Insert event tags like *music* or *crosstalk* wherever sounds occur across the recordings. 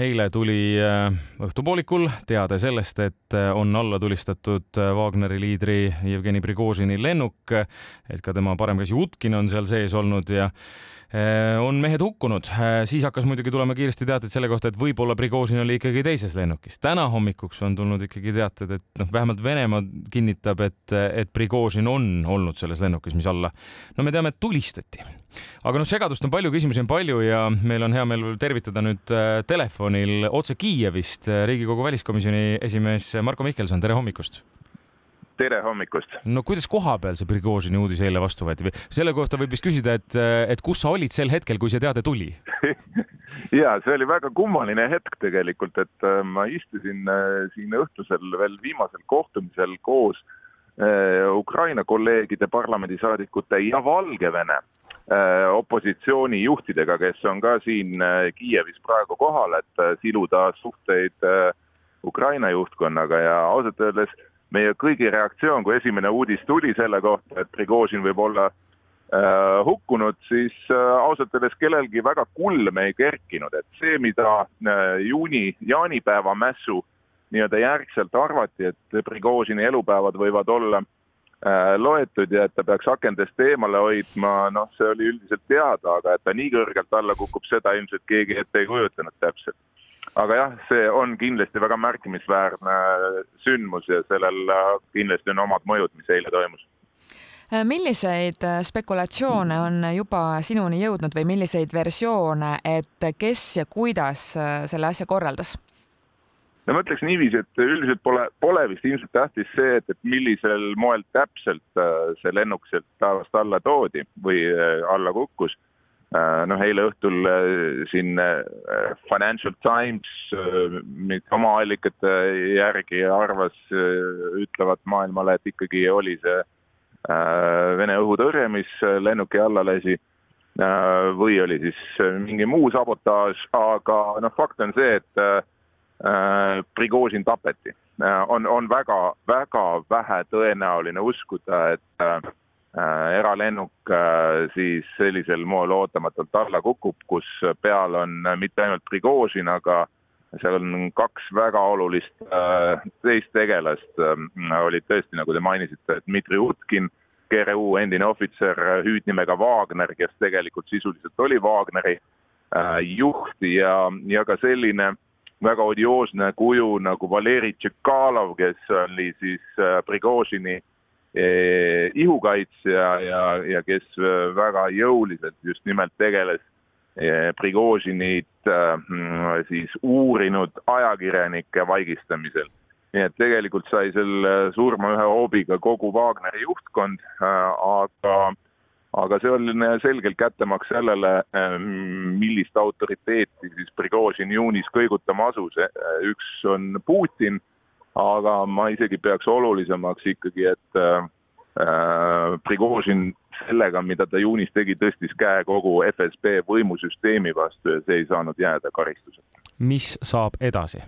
eile tuli äh, õhtupoolikul teade sellest, et äh, on alla tulistatud äh, Wagneri liidri Jevgeni Prigožini lennuk, et ka tema parem käsi Utkin on seal sees olnud ja on mehed hukkunud, siis hakkas muidugi tulema kiiresti teateid selle kohta, et võib-olla Prigožin oli ikkagi teises lennukis. täna hommikuks on tulnud ikkagi teated, et noh, vähemalt Venemaa kinnitab, et, et Prigožin on olnud selles lennukis, mis alla, no me teame, et tulistati aga noh, segadust on palju, küsimusi on palju ja meil on hea meel tervitada nüüd äh, telefonil otse Kiievist äh, Riigikogu väliskomisjoni esimees Marko Mihkelson, tere hommikust! Tere hommikust! no kuidas kohapeal see Prigožini uudis eile vastu võeti või selle kohta võib vist küsida, et, äh, et kus sa olid sel hetkel, kui see teade tuli *laughs* ja see oli väga kummaline hetk tegelikult, et ma istusin siin õhtusel veel viimasel kohtumisel koos Ukraina kolleegide, parlamendisaadikute ja Valgevene Äh, opositsioonijuhtidega, kes on ka siin äh, Kiievis praegu kohal, et äh, siluda suhteid Ukraina juhtkonnaga ja ausalt öeldes meie kõigi reaktsioon, kui esimene uudis tuli selle kohta, et Prigožin võib olla äh, hukkunud, siis äh, ausalt öeldes kellelgi väga kulme ei kerkinud, et see, mida äh, juuni, jaanipäeva mässu nii-öelda järgselt arvati, et Prigožini elupäevad võivad olla äh, loetud ja et ta peaks akendest eemale hoidma, noh, see oli üldiselt teada, aga et ta nii kõrgelt alla kukub, seda ilmselt keegi ette ei kujutanud täpselt. Aga jah, see on kindlasti väga märkimisväärne sündmus ja sellel kindlasti on omad mõjud, mis eile toimus milliseid spekulatsioone on juba sinuni jõudnud või milliseid versioone, et kes ja kuidas selle asja korraldas? no ma ütleks niiviisi, et üldiselt pole, pole vist ilmselt tähtis see, et, et millisel moel täpselt äh, see lennuk sealt taevast alla toodi või äh, alla kukkus. Äh, noh, eile õhtul siin Financial Times oma allikate järgi arvas, ütlevad maailmale, et ikkagi oli see Vene õhutõrje, mis lennuki alla lasi või oli siis mingi muu sabotaaž, aga noh, fakt on see, et Äh, Prigožin tapeti. Äh, on, on väga, väga vähe tõenäoline uskuda, et äh, eralennuk siis sellisel moel ootamatult alla kukub, kus peal on mitte ainult Prigožin, aga seal on kaks väga olulist teist tegelast, olid tõesti, nagu te mainisite, Dmitri Utkin, GRU endine ohvitser hüüdnimega Wagner, kes tegelikult sisuliselt oli Wagneri juht ja, ja ka selline väga odioosne kuju nagu Valeri Tšekalov, kes oli siis äh, Prigožini eh, ihukaitsja ja, ja kes äh, väga jõuliselt just nimelt tegeles eh, Prigožinit siis uurinud ajakirjanike vaigistamisel. nii et tegelikult sai sel surma ühe hoobiga kogu Wagneri juhtkond, aga aga see on selgelt kättemaks sellele, millist autoriteeti siis Prigožin juunis kõigutama asus. üks on Putin, aga ma isegi peaks olulisemaks ikkagi, et äh, äh, Prigožin sellega, mida ta juunis tegi, tõstis käe kogu FSB võimusüsteemi vastu ja see ei saanud jääda karistuseta. mis saab edasi?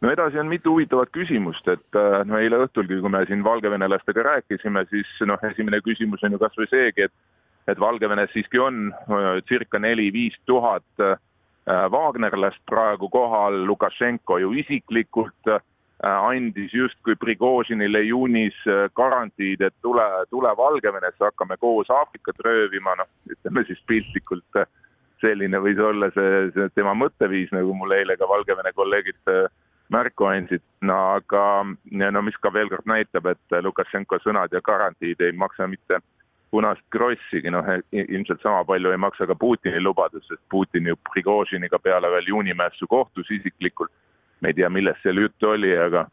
no edasi on mitu huvitavat küsimust, et äh, no eile õhtulgi, kui me siin valgevenelastega rääkisime, siis noh, esimene küsimus on ju kas või seegi, et et Valgevenes siiski on äh, circa neli-viis tuhat äh, Wagnerlast praegu kohal, Lukašenko ju isiklikult andis justkui Prigožinile juunis garantiid, et tule, tule Valgevenesse, hakkame koos Aafrikat röövima, noh, ütleme siis piltlikult selline võis olla see, see tema mõtteviis, nagu mulle eile ka Valgevene kolleegid märku andsid, no aga no mis ka veel kord näitab, et Lukašenko sõnad ja garantiid ei maksa mitte punast krossigi, noh ilmselt sama palju ei maksa ka Putini lubadus, sest Putin ju Prigožiniga peale veel juunimässu kohtus isiklikult. Me ei tea, millest seal juttu oli, aga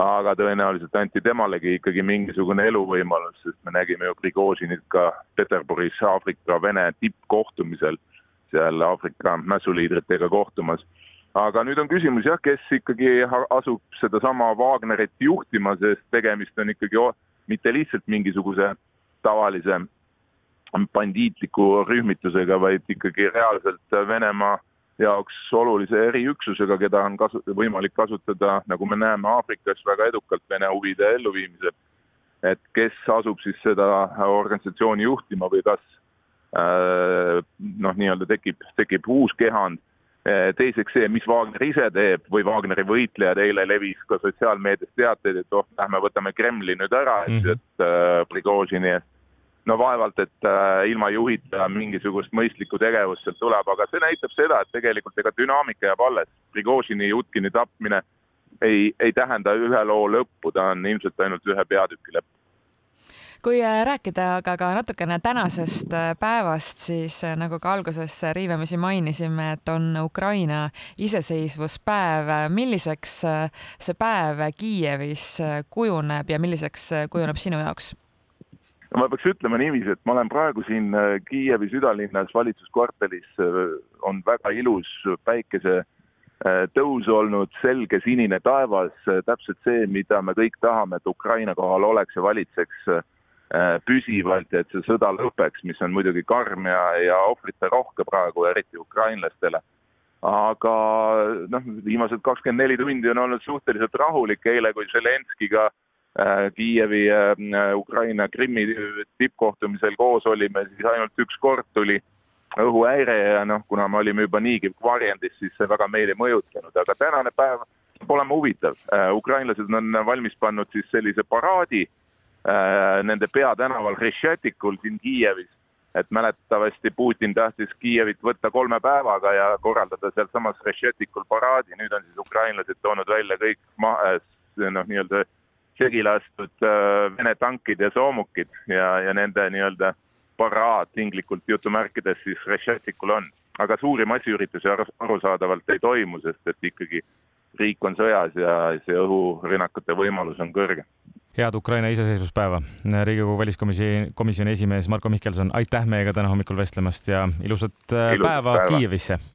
aga tõenäoliselt anti temalegi ikkagi mingisugune eluvõimalus, sest me nägime ju Prigožinit ka Peterburis Aafrika-Vene tippkohtumisel seal Aafrika mässuliidritega kohtumas. Aga nüüd on küsimus jah, kes ikkagi asub sedasama Wagnerit juhtima, sest tegemist on ikkagi mitte lihtsalt mingisuguse tavalise bandiitliku rühmitusega, vaid ikkagi reaalselt Venemaa jaoks olulise eriüksusega, keda on kasu-, võimalik kasutada, nagu me näeme Aafrikas väga edukalt Vene huvide elluviimisel. et kes asub siis seda organisatsiooni juhtima või kas äh, noh, nii-öelda tekib, tekib uus kehand teiseks see, mis Wagner ise teeb või Wagneri võitlejad, eile levis ka sotsiaalmeedias teateid, et oh, lähme võtame Kremli nüüd ära, eks ju, et äh, Prigožini eest. No vaevalt, et äh, ilma juhita mingisugust mõistlikku tegevust sealt tuleb, aga see näitab seda, et tegelikult ega dünaamika jääb alles. Prigožini, Jutkini tapmine ei, ei tähenda ühe loo lõppu, ta on ilmselt ainult ühe peatüki lõpp kui äh, rääkida aga ka natukene tänasest äh, päevast, siis nagu ka alguses riivamisi mainisime, et on Ukraina iseseisvuspäev. milliseks see päev Kiievis kujuneb ja milliseks kujuneb sinu jaoks? No ma peaks ütlema niiviisi, et ma olen praegu siin Kiievi südalinnas valitsuskvartalis, on väga ilus päikese tõus olnud, selge sinine taevas, täpselt see, mida me kõik tahame, et Ukraina kohal oleks ja valitseks Äh, püsivalt ja et see sõda lõpeks, mis on muidugi karm ja, ja ohvriterohke praegu, eriti ukrainlastele. aga noh, viimased kakskümmend neli tundi on olnud suhteliselt rahulik, eile kui Zelenskiga äh, Kiievi äh, Ukraina Krimmi tippkohtumisel koos olime, siis ainult üks kord tuli õhuhäire ja noh, kuna me olime juba niigi varjendis, siis see väga meid ei mõjutanud, aga tänane päev saab olema huvitav. ukrainlased on valmis pannud siis sellise paraadi Äh, nende peatänaval Hreštšatikul siin Kiievis. et mäletatavasti Putin tahtis Kiievit võtta kolme päevaga ja korraldada sealsamas Hreštšatikul paraadi, nüüd on siis ukrainlased toonud välja kõik noh, nii-öelda segi lastud äh, Vene tankid ja soomukid ja, ja nende nii-öelda paraad tinglikult jutumärkides siis Hreštšatikul on. aga suuri massiüritusi arusaadavalt ei toimu, sest et ikkagi riik on sõjas ja see õhurünnakute võimalus on kõrge head Ukraina iseseisvuspäeva. riigikogu väliskomisjoni, komisjoni esimees Marko Mihkelson, aitäh meiega täna hommikul vestlemast ja ilusat, äh, ilusat päeva, päeva Kiievisse!